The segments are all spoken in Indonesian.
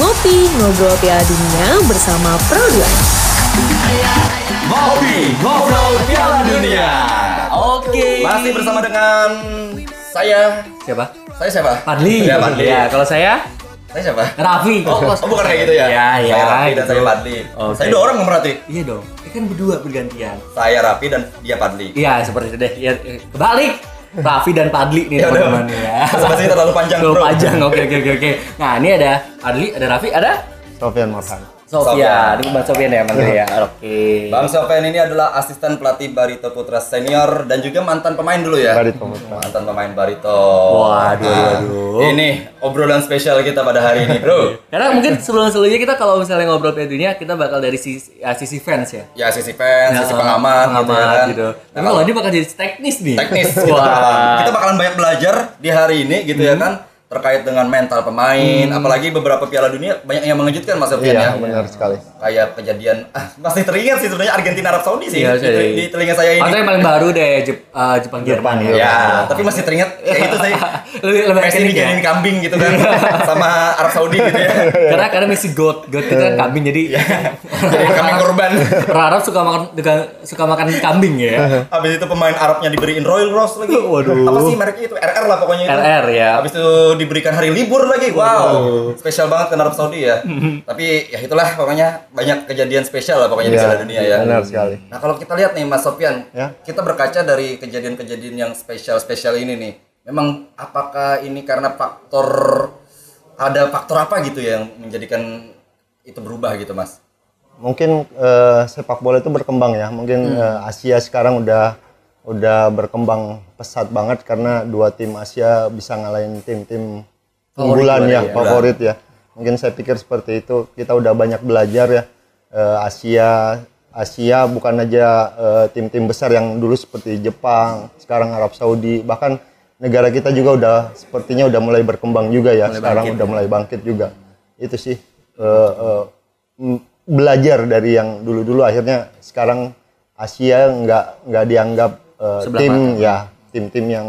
Ngopi Ngobrol Piala Dunia bersama Produan. Ngopi, ngobrol Piala Dunia. Oke. Masih bersama dengan saya. Siapa? Saya siapa? Padli. Ya, Padli. Ya, kalau saya Saya siapa? Raffi. Oh, oh, bukan kayak gitu ya? Ya, ya, Saya Raffi dan gitu. saya Padli. Oke. Saya dua orang nggak berarti? Iya dong. Ya kan berdua bergantian. Saya Raffi dan dia Padli. Iya, seperti itu deh. Ya, kebalik. Raffi dan Padli nih Ya teman-teman ya. Bahasa kita terlalu panjang, Terlalu bro. panjang. Oke, oke, oke, oke. Nah, ini ada Padli, ada Raffi, ada Sofian Marhan. Sofia. Ini Bang Sofian ya, Bang ya. Oke. Bang Sofian ini adalah asisten pelatih Barito Putra Senior dan juga mantan pemain dulu ya? Barito Putra. Mantan pemain Barito. Waduh, Nah, waduh. Ini obrolan spesial kita pada hari ini, bro. Karena mungkin sebelum-sebelumnya kita kalau misalnya ngobrol Piala Dunia, kita bakal dari sisi, ya, sisi fans ya. Ya sisi fans, sisi Ya, pengamat, gitu, ya pengamat kan. gitu. Nah, Tapi kalau dia bakal jadi teknis nih. teknis kita Wah. bakalan. Kita bakalan banyak belajar di hari ini gitu ya kan terkait dengan mental pemain, apalagi beberapa Piala Dunia banyak yang mengejutkan Mas Sofian Iya, ya. benar sekali. Kayak kejadian ah, masih teringat sih sebenarnya Argentina Arab Saudi sih Iya, di, di telinga saya ini. Atau yang paling baru deh Jep- uh, Jepang Jerman ya. Ya, tapi masih teringat kayak itu sih. Lebih lebih Messi ya. dijadiin kambing gitu kan sama Arab Saudi gitu ya. Karena karena Messi goat, goat itu kan kambing jadi Jadi kambing korban. orang Arab suka makan suka makan kambing ya. Habis itu pemain Arabnya diberiin Royal Rose lagi. Waduh. Apa sih mereknya itu? RR lah pokoknya itu. RR ya. Habis itu diberikan hari libur lagi. Wow. Spesial banget kan Arab Saudi ya. Tapi ya itulah pokoknya banyak kejadian spesial lah pokoknya di Iya, Piala Dunia ya. benar sekali. Nah, kalau kita lihat nih Mas Sofian, Ya. kita berkaca dari kejadian-kejadian yang spesial-spesial ini nih. Memang apakah ini karena faktor ada faktor apa gitu ya yang menjadikan itu berubah gitu, Mas? Mungkin eh, sepak bola itu berkembang ya. Mungkin eh, Asia sekarang udah udah berkembang pesat banget karena dua tim Asia bisa ngalahin tim-tim unggulan ya, ya. favorit ya. Mungkin saya pikir seperti itu. Kita udah banyak belajar ya. Eh, Asia Asia bukan aja tim-tim besar yang dulu seperti Jepang, sekarang Arab Saudi, bahkan negara kita juga udah sepertinya udah mulai berkembang juga ya. sekarang udah mulai bangkit juga. Itu sih eh, m- belajar dari yang dulu-dulu akhirnya sekarang Asia nggak nggak dianggap Sebelah tim ya tim-tim yang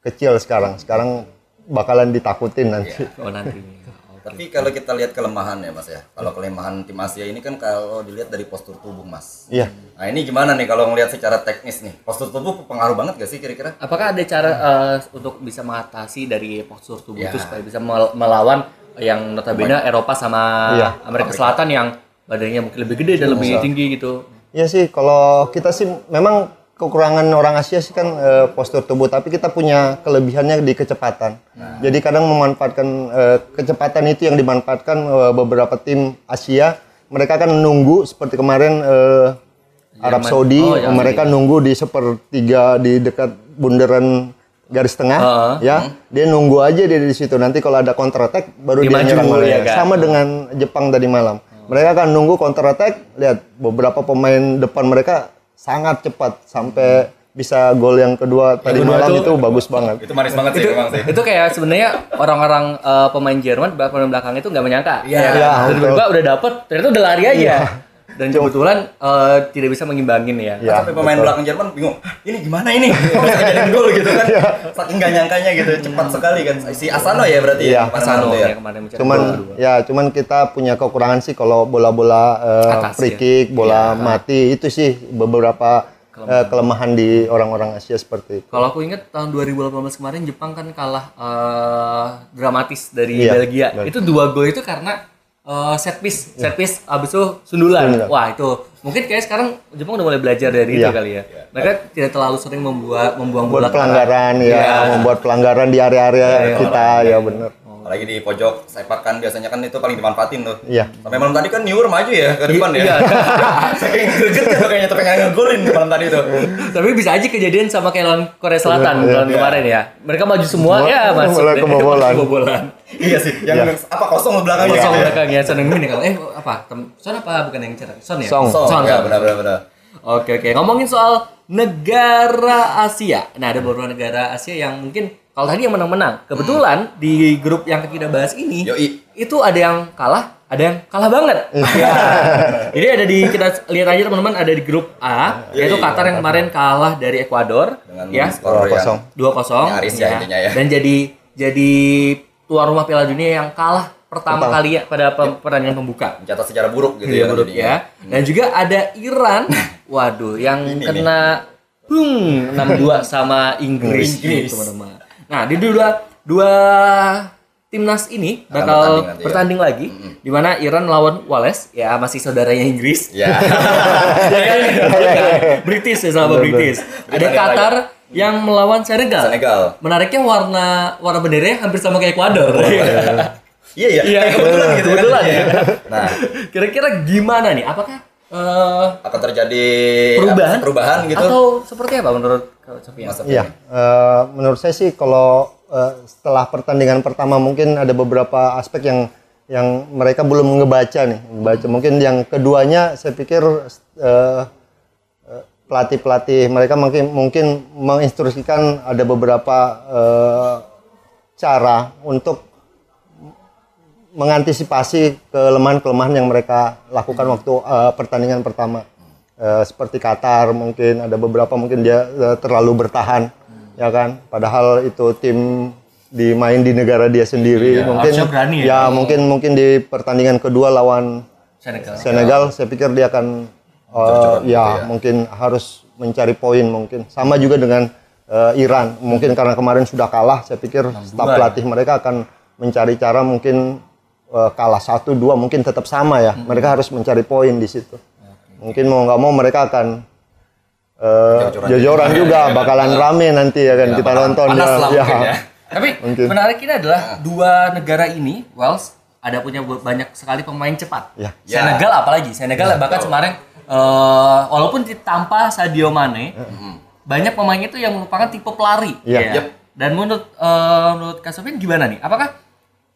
kecil sekarang. Sekarang bakalan ditakutin nanti. Oh nanti. Tapi kalau kita lihat kelemahan ya Mas ya. Kalau kelemahan tim Asia ini kan kalau dilihat dari postur tubuh Mas. Iya. Nah ini gimana nih kalau ngelihat secara teknis nih? Postur tubuh pengaruh banget gak sih kira-kira? Apakah ada cara eh, untuk bisa mengatasi dari postur tubuh Ya. itu supaya bisa mel- melawan yang notabene Eropa sama Iya. Amerika Selatan yang badannya mungkin lebih gede dan lebih tinggi gitu. Iya sih, kalau kita sih memang kekurangan orang Asia sih kan eh, postur tubuh, tapi kita punya kelebihannya di kecepatan. Jadi kadang memanfaatkan eh, kecepatan itu yang dimanfaatkan eh, beberapa tim Asia, mereka kan nunggu seperti kemarin eh, Arab. Saudi, Oh, ya, mereka nunggu di sepertiga di dekat bundaran garis tengah, Heeh. ya dia nunggu aja dia di situ. Nanti kalau ada counter attack baru Dia dia, nyerang balik. ya kan? Sama dengan Jepang tadi malam. Mereka akan nunggu counter attack, lihat beberapa pemain depan mereka sangat cepat sampai bisa gol yang kedua tadi kedua malam itu- itu, bagus banget. Itu manis banget sih itu, memang sih. itu kayak sebenarnya orang-orang eh, pemain Jerman pemain belakang itu nggak menyangka. Iya. Ya, Iya, Dan tiba-tiba udah dapet, ternyata udah lari aja. Dan kebetulan eh, tidak bisa mengimbangin ya. Iya. Sampai pemain belakang Jerman bingung, "Hah, ini gimana ini? Bisa jadi gol gitu kan? Saking gak nyangkanya gitu, cepat sekali kan. Si Asano ya berarti Iya, ya, pada Asano malam itu ya. ya kemarin Cuman gol kedua. ya cuman kita punya kekurangan sih kalau bola-bola eh, Atas, free ya. kick, bola mati itu sih beberapa eh, kelemahan di orang-orang Asia seperti itu. Kalau aku ingat tahun 2018 kemarin Jepang kan kalah eh, dramatis dari Iya, Belgia. betul. Itu dua gol itu karena eh, set piece, set piece abis itu sundulan. Sundulan. Wah, itu mungkin kayak sekarang Jepang udah mulai belajar dari itu Iya. kali ya. Mereka tidak terlalu sering membuat membuang bola Buat ke arah. pelanggaran ya, Iya. membuat pelanggaran di area-area iya, kita ya benar. Apalagi di pojok sepak kan biasanya kan itu paling dimanfaatin tuh. Iya. Sampai malam tadi kan Newer maju ya ke depan ya. Iya. Saking greget ya kayaknya tuh pengen ngegolin malam tadi tuh. Tapi bisa aja kejadian sama kayak lawan Korea Selatan Iya, tahun iya. kemarin ya. Mereka maju semua, Semua, ya masuk. mulai kebobolan. Kebobolan. iya sih, yang Iya. apa kosong belakangnya Kosong gitu ya. belakangnya Son Heung-min ya kalau eh apa? Tem- Son apa bukan yang cetak? Son ya? Song. Kosong, Son, ya benar benar benar. Oke oke ngomongin soal negara Asia. Nah ada beberapa negara Asia yang mungkin kalau tadi yang menang-menang. Kebetulan di grup yang kita bahas ini Yoi. itu ada yang kalah, ada yang kalah banget. Ya. Jadi ada di kita lihat aja teman-teman ada di grup A yaitu Yoi. Qatar yang kemarin kalah dari Ekuador Dengan ya skor yang 2-0. 2-0 Nyaris ya intinya ya. dan jadi jadi tuan rumah Piala Dunia yang kalah pertama kali ya pada pe- pertandingan pembuka. mencatat secara buruk gitu Iya ya, jadinya. ya. Dan juga ada Iran, waduh, yang Ini kena hmm 6-2 sama Inggris, Inggris. nih, teman-teman. Nah, di dua dua timnas ini Akan bakal bertanding nanti ya. bertanding lagi di mana Iran melawan Wales, ya masih saudaranya Inggris. Ya. British ya sama British. Ada. Qatar yang melawan Senegal. Senegal. Menariknya warna warna benderanya hampir sama kayak Ekuador. Iya ya. Iya, Kayak kebetulan gitu kan. ya. Nah, Kira-kira gimana nih? Apakah eh, akan terjadi perubahan perubahan gitu. atau seperti apa menurut Sofian? Mas Sofian? Iya, eh, menurut saya sih kalau eh, setelah pertandingan pertama mungkin ada beberapa aspek yang yang mereka belum ngebaca nih, baca. Mungkin yang keduanya saya pikir eh, eh, pelatih-pelatih mereka mungkin mungkin menginstruksikan ada beberapa eh, cara untuk mengantisipasi kelemahan-kelemahan yang mereka lakukan waktu eh, pertandingan pertama. Eh, seperti Qatar mungkin ada beberapa mungkin dia eh, terlalu bertahan ya kan? Padahal itu tim dimain di negara dia sendiri. Iya, mungkin berani ya. ya mungkin mungkin di pertandingan kedua lawan Senegal. Senegal saya pikir dia akan eh, ya mungkin harus mencari poin mungkin. Sama juga dengan eh, Iran. Mungkin karena kemarin sudah kalah saya pikir staf pelatih mereka akan mencari cara mungkin eh, kalah satu dua mungkin tetap sama ya mereka harus mencari poin di situ mungkin mau nggak mau mereka akan eh, Jor-joran jojoran juga bakalan rame nanti ya kan kita nonton panas lah ya. ya. Tapi Mungkin. menarik ini adalah dua negara ini, Wales ada punya banyak sekali pemain cepat. Ya. Ya. Senegal apalagi, Senegal bahkan kemarin eh, walaupun tanpa Sadio Mane, banyak pemain itu yang merupakan tipe pelari. Iya. Ya. Yep. Dan menurut eh, menurut Kak Sofyan gimana nih? Apakah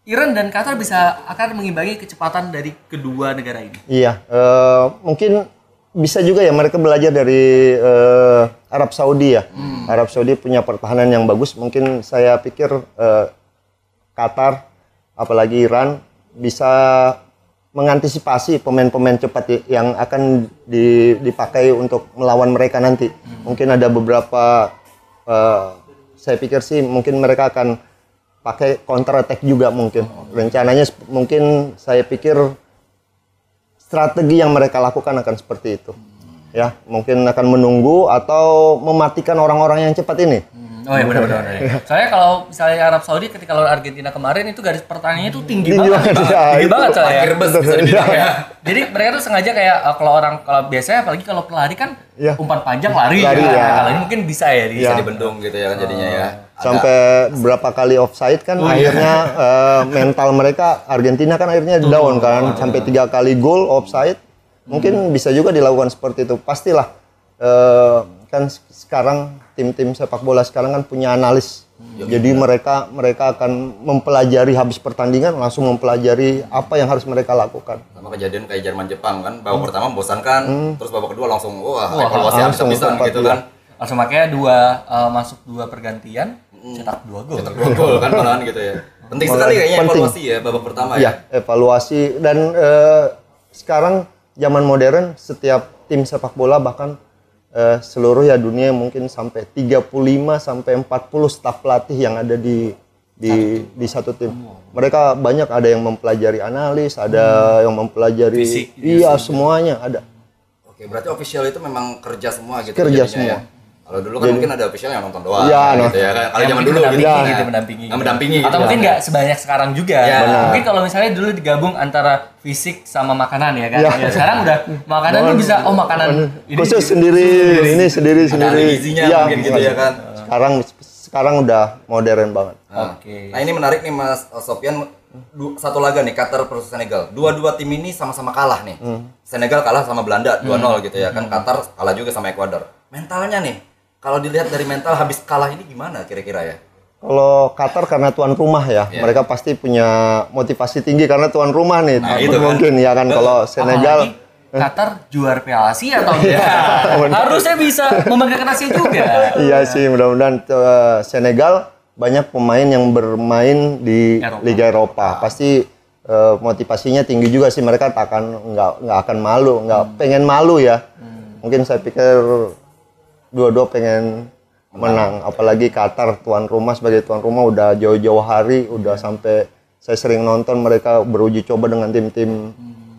Iran dan Qatar bisa akan mengimbangi kecepatan dari kedua negara ini? Iya, eh, mungkin bisa juga ya mereka belajar dari eh, Arab Saudi ya. Arab Saudi punya pertahanan yang bagus. Mungkin saya pikir eh, Qatar, apalagi Iran bisa mengantisipasi pemain-pemain cepat yang akan di- dipakai untuk melawan mereka nanti. Mungkin ada beberapa, eh, saya pikir sih mungkin mereka akan pakai counter attack juga mungkin. Rencananya mungkin saya pikir strategi yang mereka lakukan akan seperti itu. Ya, mungkin akan menunggu atau mematikan orang-orang yang cepat ini. Oh iya benar-benar. Soalnya kalau misalnya Arab Saudi ketika lawan Argentina kemarin itu garis pertahanannya itu tinggi, Tinggi banget. banget, ya, tinggi itu banget soalnya. Bus bisa dibilang ya. Jadi mereka tuh sengaja kayak uh, kalau orang kalau biasanya apalagi kalau pelari kan Iya. umpan panjang lari, Lari, ya. ya. Nah, Kalau ini mungkin bisa ya Bisa dibendung gitu ya kan jadinya ya. Ada- Sampai berapa kali offside kan akhirnya eh, mental mereka Argentina kan akhirnya down kan. Sampai tiga kali gol offside. Mungkin bisa juga dilakukan seperti itu. Pastilah eh, kan sekarang tim-tim sepak bola sekarang kan punya analis. Jadi mereka mereka akan mempelajari habis pertandingan langsung mempelajari apa yang harus mereka lakukan. sama kejadian kayak Jerman Jepang kan babak pertama membosankan terus babak kedua langsung wah evaluasi langsung habis-habisan gitu kan langsung makanya dua uh, masuk dua pergantian cetak dua gol. cetak dua gol kan malahan gitu ya penting sekali kayaknya Penting. evaluasi ya babak pertama ya Ya, evaluasi dan eh, sekarang zaman modern setiap tim sepak bola bahkan eh, seluruh ya dunia mungkin sampai 35 sampai 40 staf pelatih yang ada di di di satu tim. Mereka banyak ada yang mempelajari analis, ada yang mempelajari Fisik iya semuanya ada. oke berarti official itu memang kerja semua gitu Kerja jadinya semua. ya kalau dulu kan mungkin ada official yang nonton doang Iya, gitu ya kan kalau Yang zaman mungkin dulu gitu mendampingi ya. gitu, mendampingi. Nggak mendampingi Atau gitu mungkin ya. nggak sebanyak sekarang juga. Ya. Benar. Mungkin kalau misalnya dulu digabung antara fisik sama makanan ya kan. Ya. Ya, sekarang udah makanan tuh bisa oh makanan ini Khusus sendiri, ini sendiri ada sendiri. ahli gizinya Iya, mungkin gitu ya kan Sekarang sekarang udah modern banget. Nah, Oke. Nah ini menarik nih Mas Sofian. Satu laga nih Qatar versus Senegal. Dua-dua tim ini sama-sama kalah nih. Senegal kalah sama Belanda 2-0 gitu ya kan. Qatar kalah juga sama Ekuador. Mentalnya nih, kalau dilihat dari mental habis kalah ini gimana kira-kira ya? Kalau Qatar karena tuan rumah ya, Iya. mereka pasti punya motivasi tinggi karena tuan rumah nih. Nah, itu kan. mungkin ya kan kalau Senegal Apalagi Qatar juara Piala Asia atau enggak? Harusnya bisa membanggakan Asia juga. iya sih mudah-mudahan eh, Senegal banyak pemain yang bermain di Eropa. Liga Eropa. Pasti eh, motivasinya tinggi juga sih mereka tak akan nggak nggak akan malu, nggak pengen malu ya. Mungkin saya pikir dua-dua pengen menang. apalagi Qatar tuan rumah sebagai tuan rumah udah jauh-jauh hari udah sampai saya sering nonton mereka beruji coba dengan tim-tim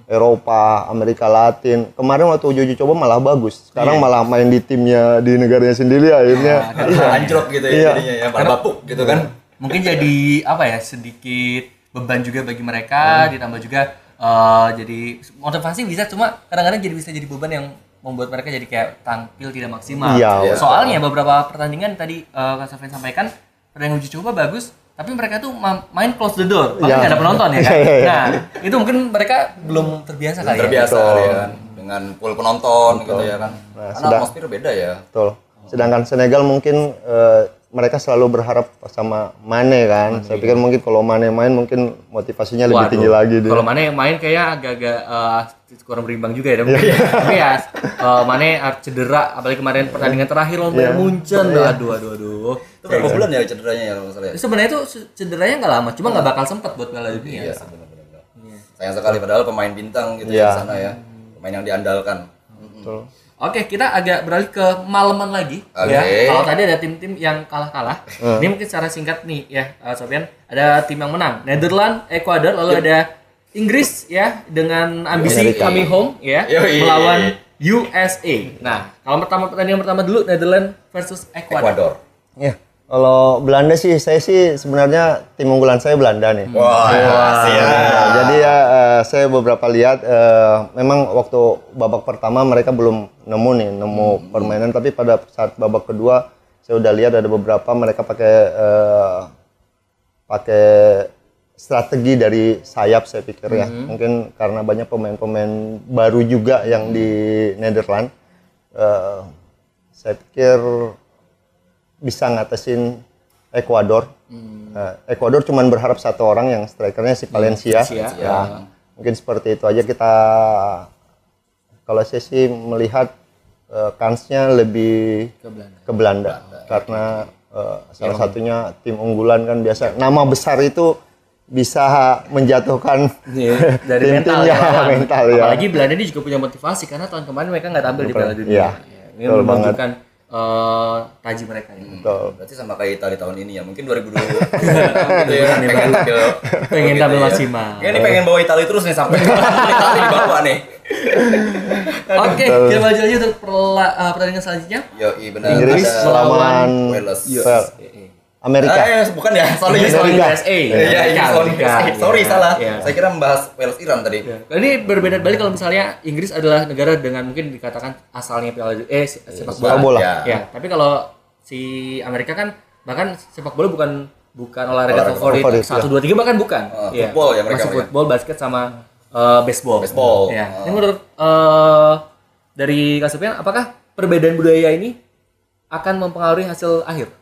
Eropa, Amerika Latin. Kemarin waktu uji coba malah bagus. Sekarang malah main di timnya di negaranya sendiri akhirnya. anjlok gitu ya Iya. jadinya ya bapuk gitu kan mungkin jadi apa ya sedikit beban juga bagi mereka ditambah juga eh, jadi motivasi bisa cuma kadang-kadang jadi bisa jadi beban yang membuat mereka jadi kayak tampil tidak maksimal. Iya, Soalnya beberapa pertandingan tadi eh, Kak Sofyan sampaikan pertandingan uji coba bagus tapi mereka tuh ma- main close the door, makanya Iya. nggak ada penonton ya kan. Iya, iya, iya. Nah, itu mungkin mereka belum terbiasa kali terbiasa ya. kali ya kan dengan full penonton gitu ya kan Nah, karena atmosfer beda ya Betul. Sedangkan Senegal mungkin eh, mereka selalu berharap sama Mane kan. Saya pikir mungkin kalau Mane main mungkin motivasinya lebih Waduh, tinggi lagi dia. Kalau Mane yang main kayak agak-agak eh, kurang berimbang juga ya. Iya, Tapi, tapi ya eh, Mane cedera apalagi kemarin pertandingan terakhir lawan Bayern Munchen. Iya. Aduh aduh aduh. itu berapa bulan ya cederanya ya kalau salah ya? Sebenarnya itu cederanya nggak lama, cuma nggak bakal sempet buat Piala Dunia. Iya, sih, benar-benar. Sayang sekali padahal pemain bintang gitu Iya. ya di sana ya. Pemain yang diandalkan. Betul. Oke, kita agak beralih ke malaman lagi Oke. ya. Kalau tadi ada tim-tim yang kalah-kalah, ini mungkin secara singkat nih ya, eh, Sofian. Ada tim yang menang, Netherlands, Ekuador, lalu ada Inggris ya dengan ambisi Amerika. coming home ya Yoi. melawan USA. Nah, kalau pertama pertandingan pertama dulu Netherlands versus Ekuador. Ekuador. Ya. Kalau Belanda sih saya sih sebenarnya tim unggulan saya Belanda nih. Wah, siap. Nah, jadi ya eh, saya beberapa lihat eh, memang waktu babak pertama mereka belum nemu nih nemu permainan tapi pada saat babak kedua saya udah lihat ada beberapa mereka pakai eh, pakai strategi dari sayap saya pikir ya. Mungkin karena banyak pemain-pemain baru juga yang di Netherlands Eh, saya pikir bisa ngatasin Ekuador. Nah, Ekuador cuman berharap satu orang yang strikernya si Valencia. Valencia, Ya, Mungkin seperti itu aja. Kita kalau saya sih melihat eh, kansnya lebih Ke Belanda. ke Belanda, karena eh, salah satunya tim unggulan kan biasa. Nama besar itu bisa menjatuhkan Iya, dari mental tim-tim ya, mental ya. Apalagi Belanda ini juga punya motivasi karena tahun kemarin mereka nggak tampil di Piala Dunia. Iya, Ya, Ini betul menunjukkan eh, taji mereka ini. Betul. Berarti sama kayak Italia tahun ini ya. Mungkin 2020 gitu ya. Pengen tampil Pengen gitu tampil ya. maksimal. Ya, ini pengen bawa Italia terus nih sampai Italia di bawah nih. Oke, kita maju aja untuk perla- eh, pertandingan selanjutnya. Yo, iya benar. Inggris melawan Wales. Wel- Amerika. Ah, ya, bukan ya, sorry. Inggris lawan sorry. USA. Iya, Inggris lawan Amerika. USA. Sorry, Iya, salah. iya. Saya kira membahas Wales Iran tadi. Ini berbeda balik kalau misalnya Inggris adalah negara dengan mungkin dikatakan asalnya piala eh se- sepak bola. Sepak bola. Ya. Ya, tapi kalau si Amerika kan bahkan sepak bola bukan bukan olahraga Olahraga favorit favorit, satu dua tiga bahkan bukan. Uh, Iya. football ya mereka Masih football, basket sama eh, baseball. Baseball. Ya. Uh. Ini menurut eh, dari Kak Sofian, apakah perbedaan budaya ini akan mempengaruhi hasil akhir?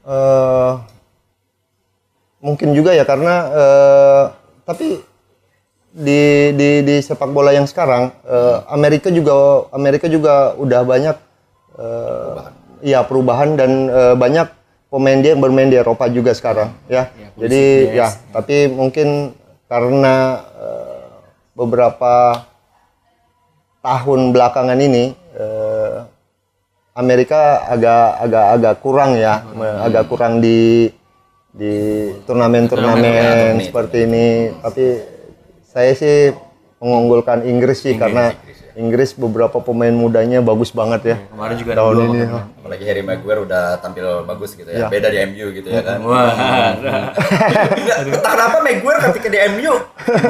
Eh, mungkin juga ya karena eh, tapi di di di sepak bola yang sekarang eh, Amerika juga Amerika juga udah banyak eh, ya perubahan dan eh, banyak pemain dia yang bermain di Eropa juga sekarang ya. Ya, Jadi yes. ya tapi mungkin karena eh, beberapa tahun belakangan ini Amerika agak agak agak kurang ya, me- agak kurang di di turnamen-turnamen Turnamen, ya, seperti ini. Tapi saya sih mengunggulkan Inggris sih karena Inggris beberapa pemain mudanya bagus banget ya. Kemarin juga ada Tahun ini. kok. Apalagi Harry Maguire udah tampil bagus gitu ya. Ya. Beda di MU gitu ya kan. Wah. Entah kenapa Maguire ketika di MU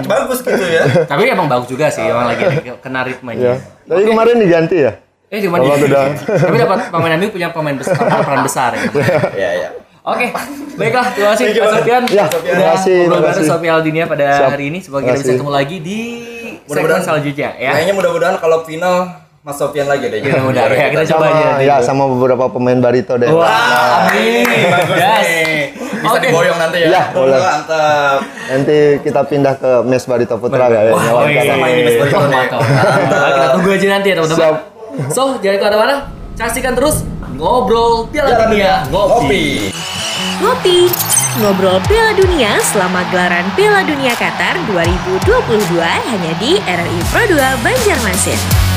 bagus gitu ya. Tapi emang bagus juga sih, emang lagi kena Ya. ritmenya. Tapi kemarin diganti ya. Eh cuma Kalau di- Tapi dapat pemain MU punya pemain besar, peran besar ya. Iya, iya. Oke, baiklah terima kasih Pak Sofian. Ya, terima kasih, ngobrol terima bareng kasih. Sofian Aldinia pada Siap. hari ini. Semoga kita Terima bisa kasih. ketemu lagi di segmen Mudah-mudahan- selanjutnya ya. Kayaknya mudah-mudahan kalau final Mas Sofian lagi deh. Mudah-mudahan ya, kita coba aja. ya sama beberapa pemain barito deh. Wah, amin. Bagus Yes. nih. Bisa Oke. diboyong nanti ya. Ya, boleh. Mantap. Nanti kita pindah ke Mes Barito Putra ya. Wah, Nyawa oh, iya. kita. main di Mes Barito Wah, Kita tunggu aja nanti ya teman-teman. So, jangan ke mana-mana. Saksikan terus ngobrol Piala Dunia Ngopi. Ngopi. Ngopi, ngobrol Piala Dunia selama gelaran Piala Dunia Qatar 2022 hanya di RRI Pro 2 Banjarmasin.